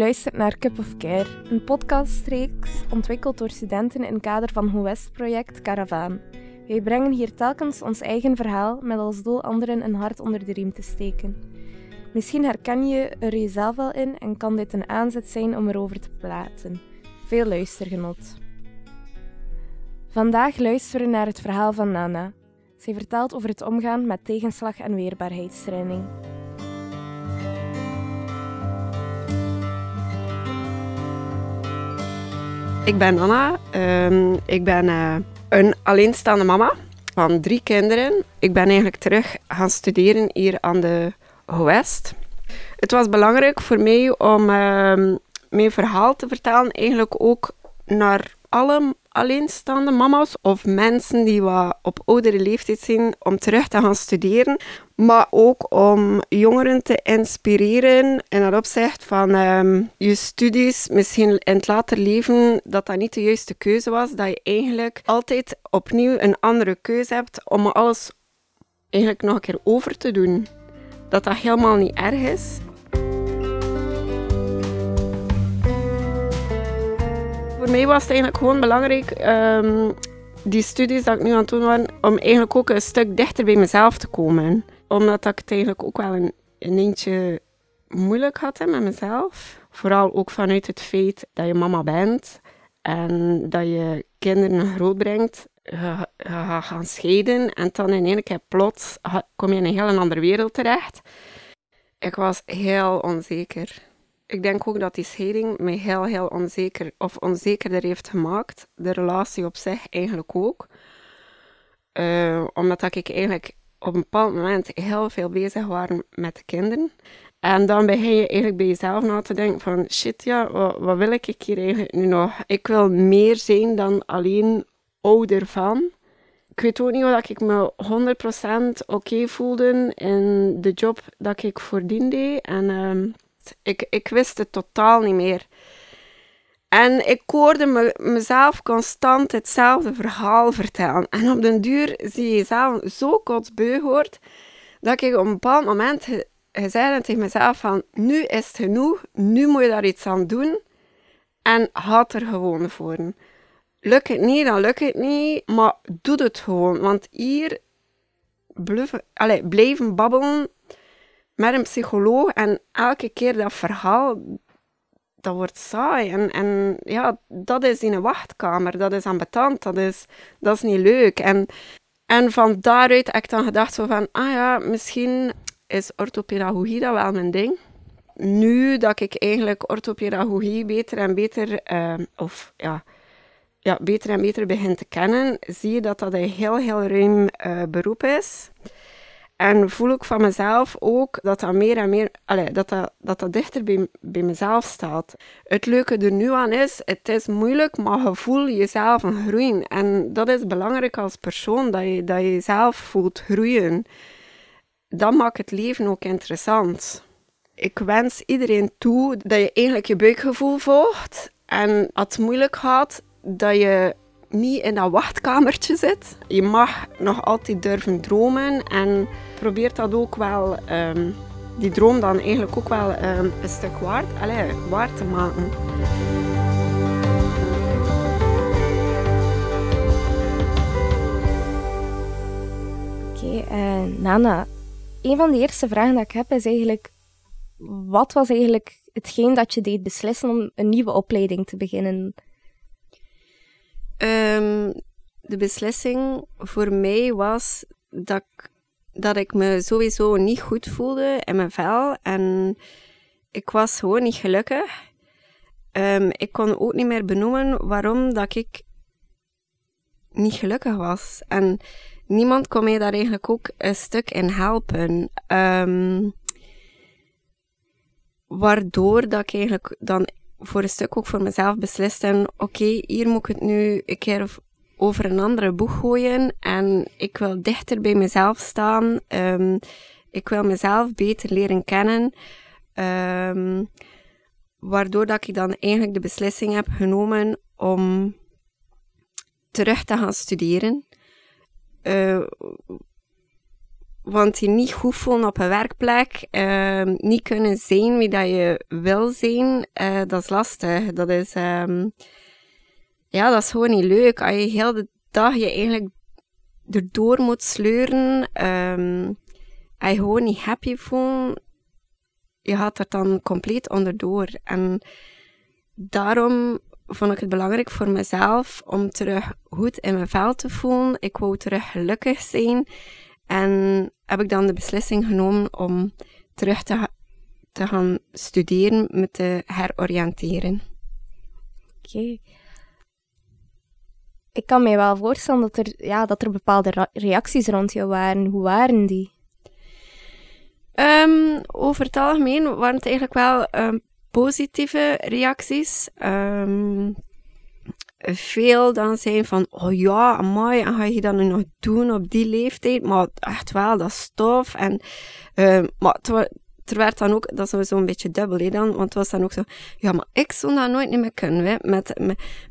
luistert naar Cup of Care, een podcastreeks ontwikkeld door studenten in het kader van HOWEST-project Caravaan. Wij brengen hier telkens ons eigen verhaal met als doel anderen een hart onder de riem te steken. Misschien herken je er jezelf wel in en kan dit een aanzet zijn om erover te praten. Veel luistergenot. Vandaag luisteren we naar het verhaal van Nana. Zij vertelt over het omgaan met tegenslag en weerbaarheidstraining. Ik ben Anna. Ehm, ik ben uh, een alleenstaande mama van drie kinderen. Ik ben eigenlijk terug gaan studeren hier aan de West. Het was belangrijk voor mij om uh, mijn verhaal te vertellen, eigenlijk ook naar alle alleenstaande mama's of mensen die wat op oudere leeftijd zijn om terug te gaan studeren, maar ook om jongeren te inspireren in het opzicht van um, je studies, misschien in het later leven, dat dat niet de juiste keuze was, dat je eigenlijk altijd opnieuw een andere keuze hebt om alles eigenlijk nog een keer over te doen. Dat dat helemaal niet erg is. Voor mij was het eigenlijk gewoon belangrijk, um, die studies dat ik nu aan het doen was, om eigenlijk ook een stuk dichter bij mezelf te komen. Omdat ik het eigenlijk ook wel een, een eentje moeilijk had met mezelf. Vooral ook vanuit het feit dat je mama bent en dat je kinderen grootbrengt. Gaat gaan scheiden en dan in één keer plots kom je in een heel andere wereld terecht. Ik was heel onzeker ik denk ook dat die scheiding mij heel, heel onzeker of onzekerder heeft gemaakt. De relatie op zich eigenlijk ook. Uh, omdat ik eigenlijk op een bepaald moment heel veel bezig was met de kinderen. En dan begin je eigenlijk bij jezelf na te denken van shit ja, wat, wil ik hier eigenlijk nu nog? Ik wil meer zijn dan alleen ouder van. Ik weet ook niet of ik me 100% oké voelde in de job dat ik voordien. En... Ik, ik wist het totaal niet meer. En ik hoorde me, mezelf constant hetzelfde verhaal vertellen. En op den duur zie je jezelf zo kotsbeu hoort, dat ik op een bepaald moment zei tegen mezelf van, nu is het genoeg, nu moet je daar iets aan doen. En had er gewoon voor. Lukt het niet, dan lukt het niet, maar doe het gewoon. Want hier bluffen, allez, blijven babbelen met een psycholoog en elke keer dat verhaal, dat wordt saai. En, en ja, dat is in een wachtkamer, dat is ambetant, dat is, dat is niet leuk. En, en van daaruit heb ik dan gedacht zo van, ah ja, misschien is orthopedagogie dat wel mijn ding. Nu dat ik eigenlijk orthopedagogie beter en beter, uh, of ja, ja, beter en beter begin te kennen, zie je dat dat een heel, heel ruim uh, beroep is. En voel ik van mezelf ook dat dat meer en meer, dat, dat, dat dichter bij, bij mezelf staat. Het leuke er nu aan is, het is moeilijk, maar je voelt jezelf groeien. En dat is belangrijk als persoon, dat je, dat je jezelf voelt groeien. Dat maakt het leven ook interessant. Ik wens iedereen toe dat je eigenlijk je buikgevoel volgt. En het moeilijk gaat, dat je niet in dat wachtkamertje zit. Je mag nog altijd durven dromen en probeer dat ook wel, um, die droom dan eigenlijk ook wel um, een stuk waard, allez, waard te maken. Oké, uh, Nana, een van de eerste vragen die ik heb is eigenlijk, wat was eigenlijk hetgeen dat je deed beslissen om een nieuwe opleiding te beginnen? Um, de beslissing voor mij was dat ik, dat ik me sowieso niet goed voelde in mijn vel. En ik was gewoon niet gelukkig. Um, ik kon ook niet meer benoemen waarom dat ik niet gelukkig was. En niemand kon mij daar eigenlijk ook een stuk in helpen. Um, waardoor dat ik eigenlijk dan voor een stuk ook voor mezelf beslist oké, hier moet ik het nu een keer over een andere boeg gooien en ik wil dichter bij mezelf staan. Um, ik wil mezelf beter leren kennen. Um, waardoor dat ik dan eigenlijk de beslissing heb genomen om terug te gaan studeren. Uh, Want je niet goed voelen op een werkplek, ehm, niet kunnen zijn wie dat je wil zijn, uh, dat is lastig. Dat is, um, ja, dat is gewoon niet leuk. Als je heel de dag je eigenlijk erdoor moet sleuren, um, en je gewoon niet happy voelt, je gaat er dan compleet onderdoor. En daarom vond ik het belangrijk voor mezelf om terug goed in mijn vel te voelen. Ik wou terug gelukkig zijn. En heb ik dan de beslissing genomen om terug te, te gaan studeren, me te heroriënteren. Oké. Ik kan mij wel voorstellen dat er, ja, dat er bepaalde reacties rond jou waren. Hoe waren die? Um, over het algemeen waren het eigenlijk wel um, positieve reacties. Um, veel dan zijn van, oh ja, mooi, en ga je dat nu nog doen op die leeftijd? Maar echt wel, dat is tof. En, maar er werd dan ook, dat is zo'n beetje dubbel hè, dan, want het was dan ook zo, ja, maar ik zou dat nooit meer kunnen, hè, met,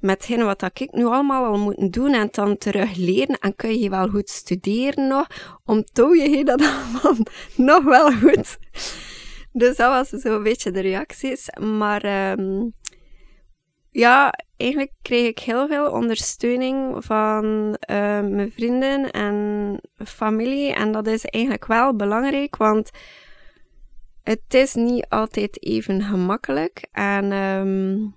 met, wat dat ik nu allemaal al moet doen en dan terug leren, en kun je wel goed studeren nog, om toe je dat allemaal nog wel goed. Dus dat was zo'n beetje de reacties, maar um, ja, eigenlijk kreeg ik heel veel ondersteuning van uh, mijn vrienden en familie, en dat is eigenlijk wel belangrijk, want het is niet altijd even gemakkelijk. En um,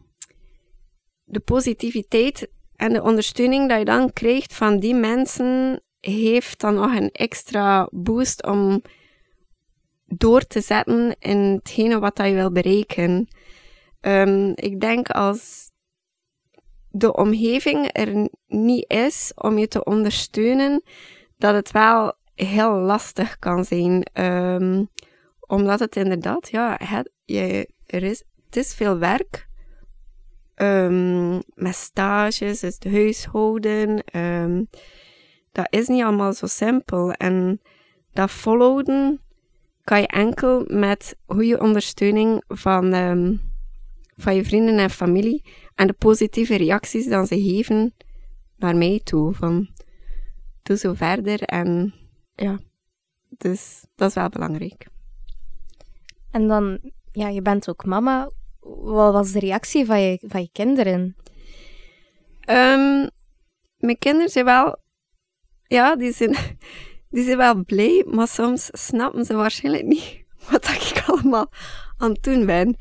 de positiviteit en de ondersteuning dat je dan krijgt van die mensen, heeft dan nog een extra boost om door te zetten in hetgene wat je wil bereiken. Um, ik denk als de omgeving er niet is om je te ondersteunen, dat het wel heel lastig kan zijn. Um, omdat het inderdaad, ja, het, je, er is, het is veel werk. Um, met stages, het huishouden. Um, dat is niet allemaal zo simpel. En dat volhouden kan je enkel met goede ondersteuning van, van je vrienden en familie. En de positieve reacties die ze geven naar mij toe. Van, doe zo verder. En ja, dus dat is wel belangrijk. En dan, ja, je bent ook mama. Wat was de reactie van je, van je kinderen? Um, mijn kinderen zijn wel, ja, die zijn, die zijn wel blij, maar soms snappen ze waarschijnlijk niet wat ik allemaal aan het doen ben.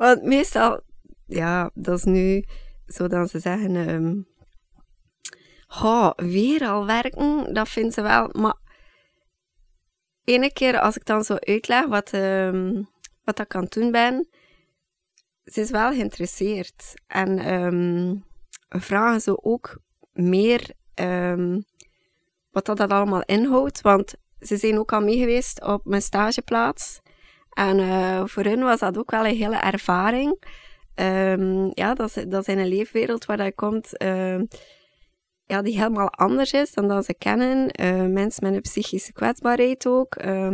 Want meestal, ja, dat is nu zo dat ze zeggen, um, weer al werken, dat vinden ze wel, maar ene keer als ik dan zo uitleg wat, um, wat ik aan doen ben, ze is wel geïnteresseerd. En um, vragen ze ook meer wat dat allemaal inhoudt. Want ze zijn ook al mee geweest op mijn stageplaats. En uh, voor hen was dat ook wel een hele ervaring. ja, dat is, dat is een leefwereld waar je komt ja, die helemaal anders is dan dat ze kennen. Uh, mensen met een psychische kwetsbaarheid ook. Uh,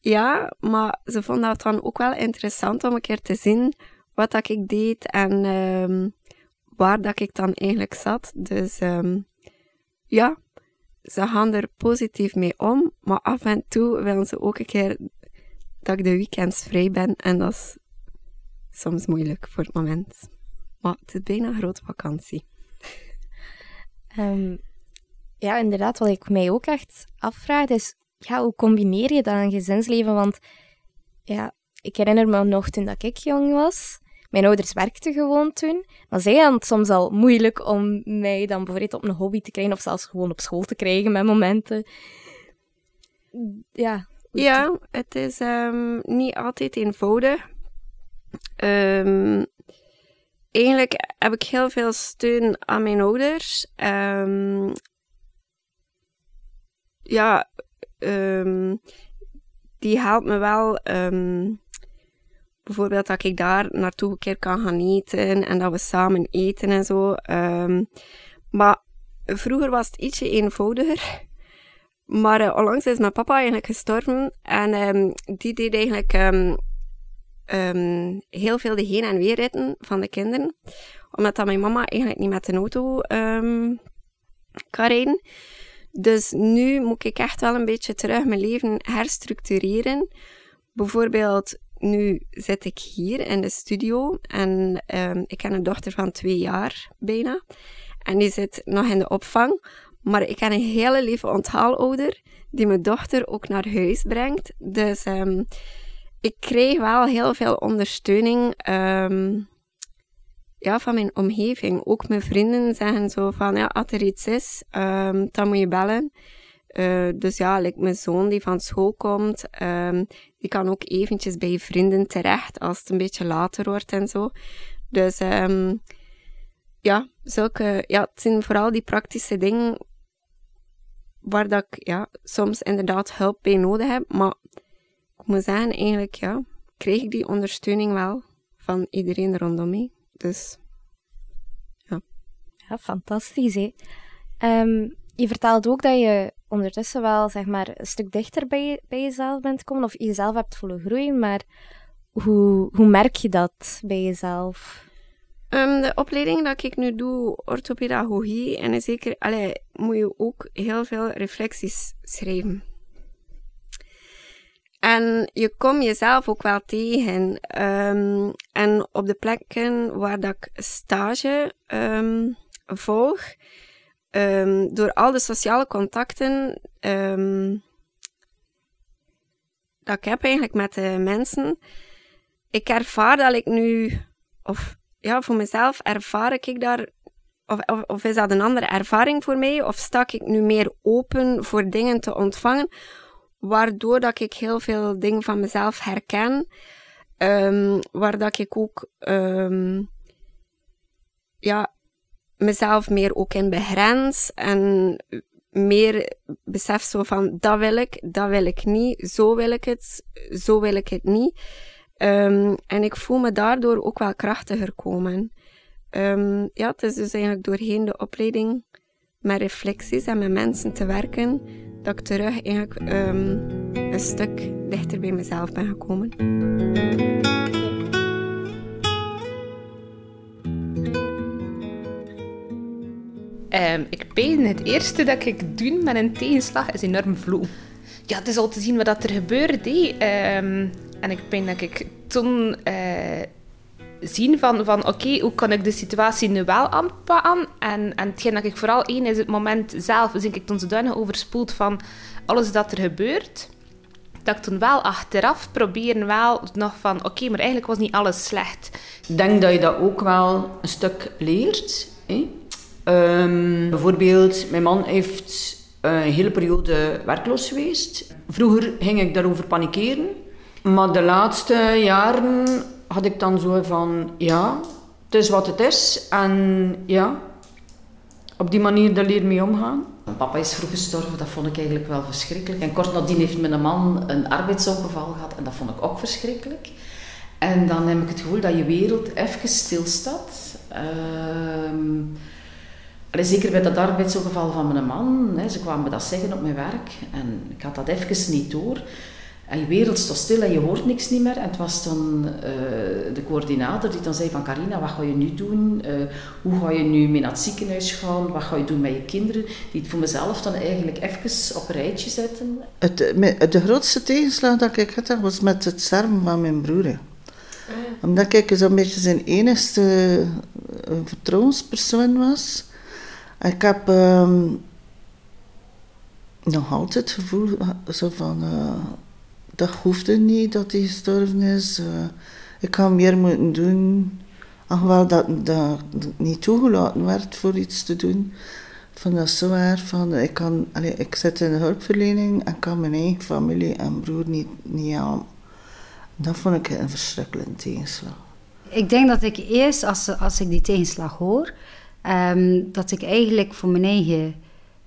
ja, maar ze vonden het dan ook wel interessant om een keer te zien wat dat ik deed en waar dat ik dan eigenlijk zat. Dus ja, ze gaan er positief mee om, maar af en toe willen ze ook een keer dat ik de weekends vrij ben en dat is soms moeilijk voor het moment. Maar het is bijna een grote vakantie. Um, ja, inderdaad, wat ik mij ook echt afvraag is, ja, hoe combineer je dat een gezinsleven? Want ja, ik herinner me nog toen dat ik jong was. Mijn ouders werkten gewoon toen. Maar zij hadden het soms al moeilijk om mij dan bijvoorbeeld op een hobby te krijgen of zelfs gewoon op school te krijgen met momenten. Ja. Ja, het is um, niet altijd eenvoudig. Um, eigenlijk heb ik heel veel steun aan mijn ouders. Um, ja, die helpt me wel. Bijvoorbeeld dat ik daar naartoe een keer kan gaan eten en dat we samen eten en zo. maar vroeger was het ietsje eenvoudiger. Maar uh, onlangs is mijn papa eigenlijk gestorven en die deed eigenlijk um, heel veel de heen- en weer ritten van de kinderen. Omdat dat mijn mama eigenlijk niet met de auto kan rijden. Dus nu moet ik echt wel een beetje terug mijn leven herstructureren. Bijvoorbeeld, nu zit ik hier in de studio en ik heb een dochter van twee jaar bijna. En die zit nog in de opvang. Maar ik heb een hele lieve onthaalouder die mijn dochter ook naar huis brengt. Dus um, ik kreeg wel heel veel ondersteuning um, ja, van mijn omgeving. Ook mijn vrienden zeggen zo van, ja, als er iets is, um, dan moet je bellen. Uh, dus ja, mijn zoon die van school komt, die kan ook eventjes bij vrienden terecht als het een beetje later wordt en zo. Dus ja, zulke, ja, het zijn vooral die praktische dingen waar dat ik ja, soms inderdaad hulp bij nodig heb. Maar ik moet zeggen, eigenlijk ja, kreeg ik die ondersteuning wel van iedereen rondom mij. Dus ja. Ja, fantastisch hè. Um, je vertelt ook dat je ondertussen wel zeg maar, een stuk dichter bij, bij jezelf bent komen of jezelf hebt voelen groeien, maar hoe, hoe merk je dat bij jezelf? Um, de opleiding dat ik nu doe, orthopedagogie, en zeker, allee, moet je ook heel veel reflecties schrijven. En je komt jezelf ook wel tegen. Um, en op de plekken waar dat ik stage um, volg, door al de sociale contacten dat ik heb eigenlijk met de mensen, ik ervaar dat ik nu, of ja, voor mezelf ervaar ik daar, of, of, of is dat een andere ervaring voor mij, of sta ik nu meer open voor dingen te ontvangen, waardoor dat ik heel veel dingen van mezelf herken, um, waar dat ik ook um, ja, mezelf meer ook in begrens en meer besef zo van dat wil ik, dat wil ik niet, zo wil ik het, zo wil ik het niet. Um, en ik voel me daardoor ook wel krachtiger komen. Um, ja, het is dus eigenlijk doorheen de opleiding met reflecties en met mensen te werken, dat ik terug eigenlijk um, een stuk dichter bij mezelf ben gekomen. Um, ik ben het eerste dat ik doe met een tegenslag is enorm vloe. Ja, het is al te zien wat er gebeurt. Um, en ik ben dat ik toen uh, zien van, van oké, hoe kan ik de situatie nu wel aanpakken? En, en hetgeen dat ik vooral één is het moment zelf, dus ik toen zodanig overspoeld van alles dat er gebeurt, dat ik toen wel achteraf proberen wel nog van oké, maar eigenlijk was niet alles slecht. Ik denk dat je dat ook wel een stuk leert. Hè? Um, bijvoorbeeld, mijn man heeft een hele periode werkloos geweest. Vroeger ging ik daarover panikeren. Maar de laatste jaren had ik dan zo van, ja, het is wat het is. En ja, op die manier daar leer mee omgaan. Papa is vroeg gestorven, dat vond ik eigenlijk wel verschrikkelijk. En kort nadien heeft mijn man een arbeidsongeval gehad en dat vond ik ook verschrikkelijk. En dan heb ik het gevoel dat je wereld even stilstaat. Uh, zeker bij dat arbeidsongeval van mijn man. Hè, ze kwamen me dat zeggen op mijn werk en ik had dat even niet door. En je wereld stond stil en je hoort niks niet meer. En het was dan uh, de coördinator die dan zei van Carina, wat ga je nu doen? Uh, hoe ga je nu mee naar het ziekenhuis gaan? Wat ga je doen met je kinderen? Die het voor mezelf dan eigenlijk even op een rijtje zetten. Het, de grootste tegenslag dat ik had was met het sterven van mijn broer. Ja. Omdat ik zo'n beetje zijn enigste vertrouwenspersoon was. Ik heb um, nog altijd het gevoel zo van dat hoefde niet dat hij gestorven is. Uh, ik had meer moeten doen. Alhoewel dat, dat, niet toegelaten werd voor iets te doen. Vond dat zo. Van, ik, kan, allez, ik zit in de hulpverlening en kan mijn eigen familie en broer niet, niet aan. Dat vond ik een verschrikkelijke tegenslag. Ik denk dat ik eerst, als, als ik die tegenslag hoor, um, dat ik eigenlijk voor mijn eigen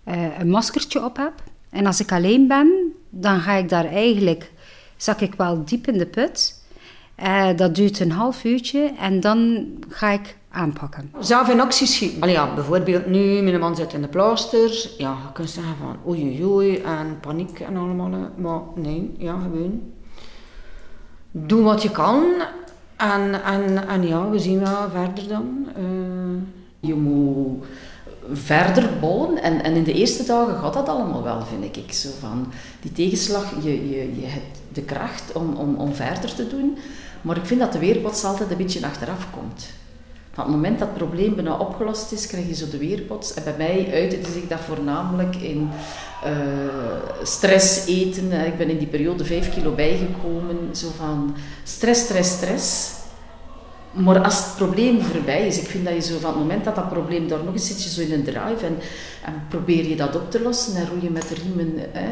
uh, een maskertje op heb. En als ik alleen ben, dan ga ik daar eigenlijk zak ik wel diep in de put. Uh, dat duurt een half uurtje en dan ga ik aanpakken. Zelf in actie schieten. Allee, ja, bijvoorbeeld nu, mijn man zit in de plaaster. Ja, je kunt zeggen van oei oei en paniek en allemaal. Maar nee, ja, gewoon. Doe wat je kan. En, en, en ja, we zien wel verder dan. Uh, je moet verder bouwen. En, en in de eerste dagen gaat dat allemaal wel, vind ik. Zo van die tegenslag, je, je, je hebt de kracht om, om, om verder te doen. Maar ik vind dat de weerpots altijd een beetje achteraf komt. Van het moment dat het probleem bijna opgelost is, krijg je zo de weerpots. En bij mij uitte zich dat voornamelijk in uh, stress eten. Ik ben in die periode vijf kilo bijgekomen. Zo van stress, stress, stress. Maar als het probleem voorbij is, ik vind dat je zo van het moment dat dat probleem daar nog eens zit, je zo in een drive en, en probeer je dat op te lossen en roei je met de riemen eh,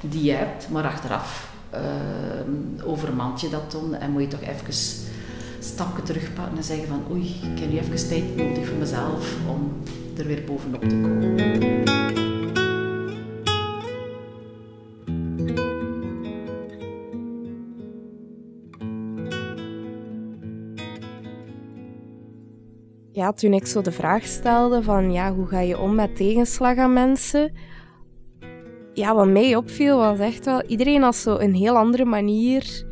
die je hebt, maar achteraf uh, overmand je dat dan en moet je toch even stapje terugpakken en zeggen van oei, ik heb nu even tijd nodig voor mezelf om er weer bovenop te komen. Toen ik zo de vraag stelde van ja, hoe ga je om met tegenslag aan mensen? Ja, wat mij opviel was echt wel, iedereen had zo een heel andere manier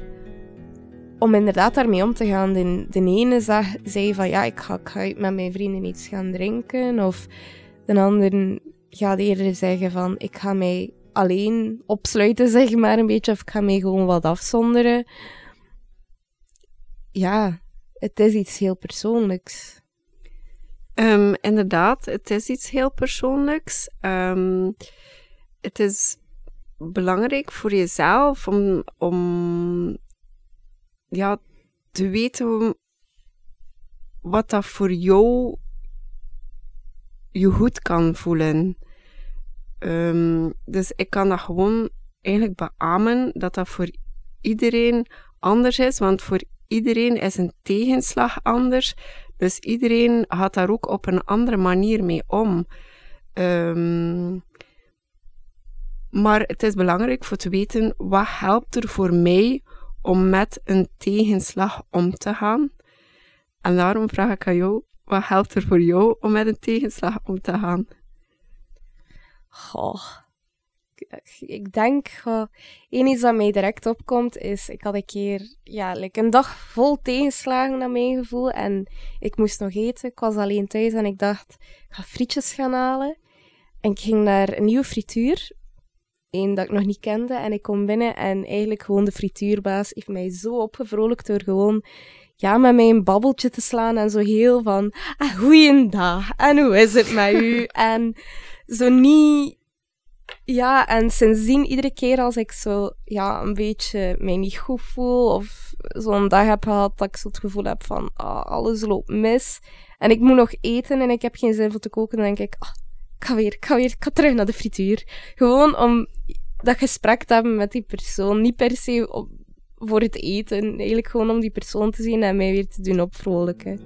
om inderdaad daarmee om te gaan. De, de ene zei van ja, ik ga, ik ga met mijn vrienden iets gaan drinken. Of de ander gaat eerder zeggen van ik ga mij alleen opsluiten, zeg maar een beetje. Of ik ga mij gewoon wat afzonderen. Ja, het is iets heel persoonlijks. Um, inderdaad, het is iets heel persoonlijks. Um, het is belangrijk voor jezelf om, om ja, te weten wat dat voor jou je goed kan voelen. Um, dus ik kan dat gewoon eigenlijk beamen dat dat voor iedereen anders is, want voor iedereen is een tegenslag anders. Dus iedereen gaat daar ook op een andere manier mee om. Um, maar het is belangrijk voor te weten wat helpt er voor mij om met een tegenslag om te gaan. En daarom vraag ik aan jou, wat helpt er voor jou om met een tegenslag om te gaan? Goh, ik denk, één iets dat mij direct opkomt, is ik had een keer ja, like een dag vol tegenslagen naar mijn gevoel en ik moest nog eten. Ik was alleen thuis en ik dacht, ik ga frietjes gaan halen. En ik ging naar een nieuwe frituur, één dat ik nog niet kende, en ik kom binnen en eigenlijk gewoon de frituurbaas heeft mij zo opgevrolijkt door gewoon ja, met mij een babbeltje te slaan en zo heel van, ah, goeiedag, en hoe is het met u? en zo niet ja, en sindsdien, iedere keer als ik zo ja, een beetje mij niet goed voel of zo'n dag heb gehad dat ik zo het gevoel heb van ah, alles loopt mis en ik moet nog eten en ik heb geen zin voor te koken, dan denk ik, ah, ik ga weer, ik ga weer, ga terug naar de frituur. Gewoon om dat gesprek te hebben met die persoon. Niet per se voor het eten, eigenlijk gewoon om die persoon te zien en mij weer te doen opvrolijken.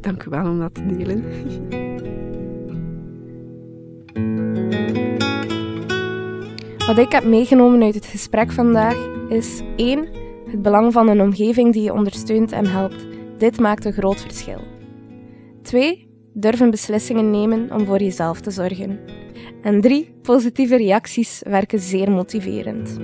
Dank u wel om dat te delen. Wat ik heb meegenomen uit het gesprek vandaag is 1. Het belang van een omgeving die je ondersteunt en helpt. Dit maakt een groot verschil. 2. Durven beslissingen nemen om voor jezelf te zorgen. En 3. Positieve reacties werken zeer motiverend.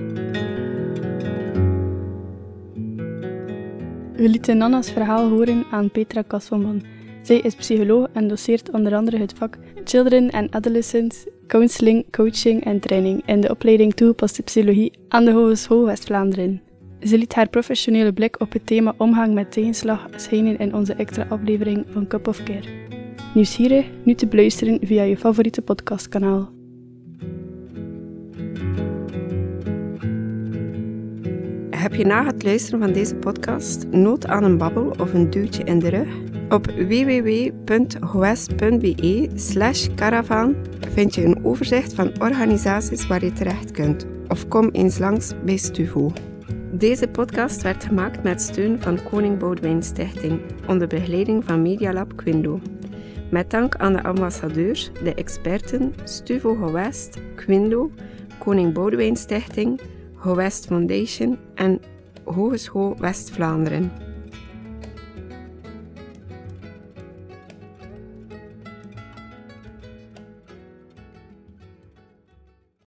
We lieten Nanna's verhaal horen aan Petra Kasselman. Zij is psycholoog en doseert onder andere het vak Children and Adolescents Counseling, Coaching en Training in de opleiding Toegepaste Psychologie aan de Hogeschool West-Vlaanderen. Ze liet haar professionele blik op het thema omgang met tegenslag schijnen in onze extra aflevering van Cup of Care. Nieuwsgierig? Nu te beluisteren via je favoriete podcastkanaal. Heb je na het luisteren van deze podcast nood aan een babbel of een duwtje in de rug? Op www.goes.be slash caravan vind je een overzicht van organisaties waar je terecht kunt. Of kom eens langs bij Stuvo. Deze podcast werd gemaakt met steun van Koning Boudewijn Stichting onder begeleiding van Medialab Quindo. Met dank aan de ambassadeurs, de experten, Stuvo Gewest, Quindo, Koning Boudewijn Stichting, Gewest Foundation en Hogeschool West-Vlaanderen.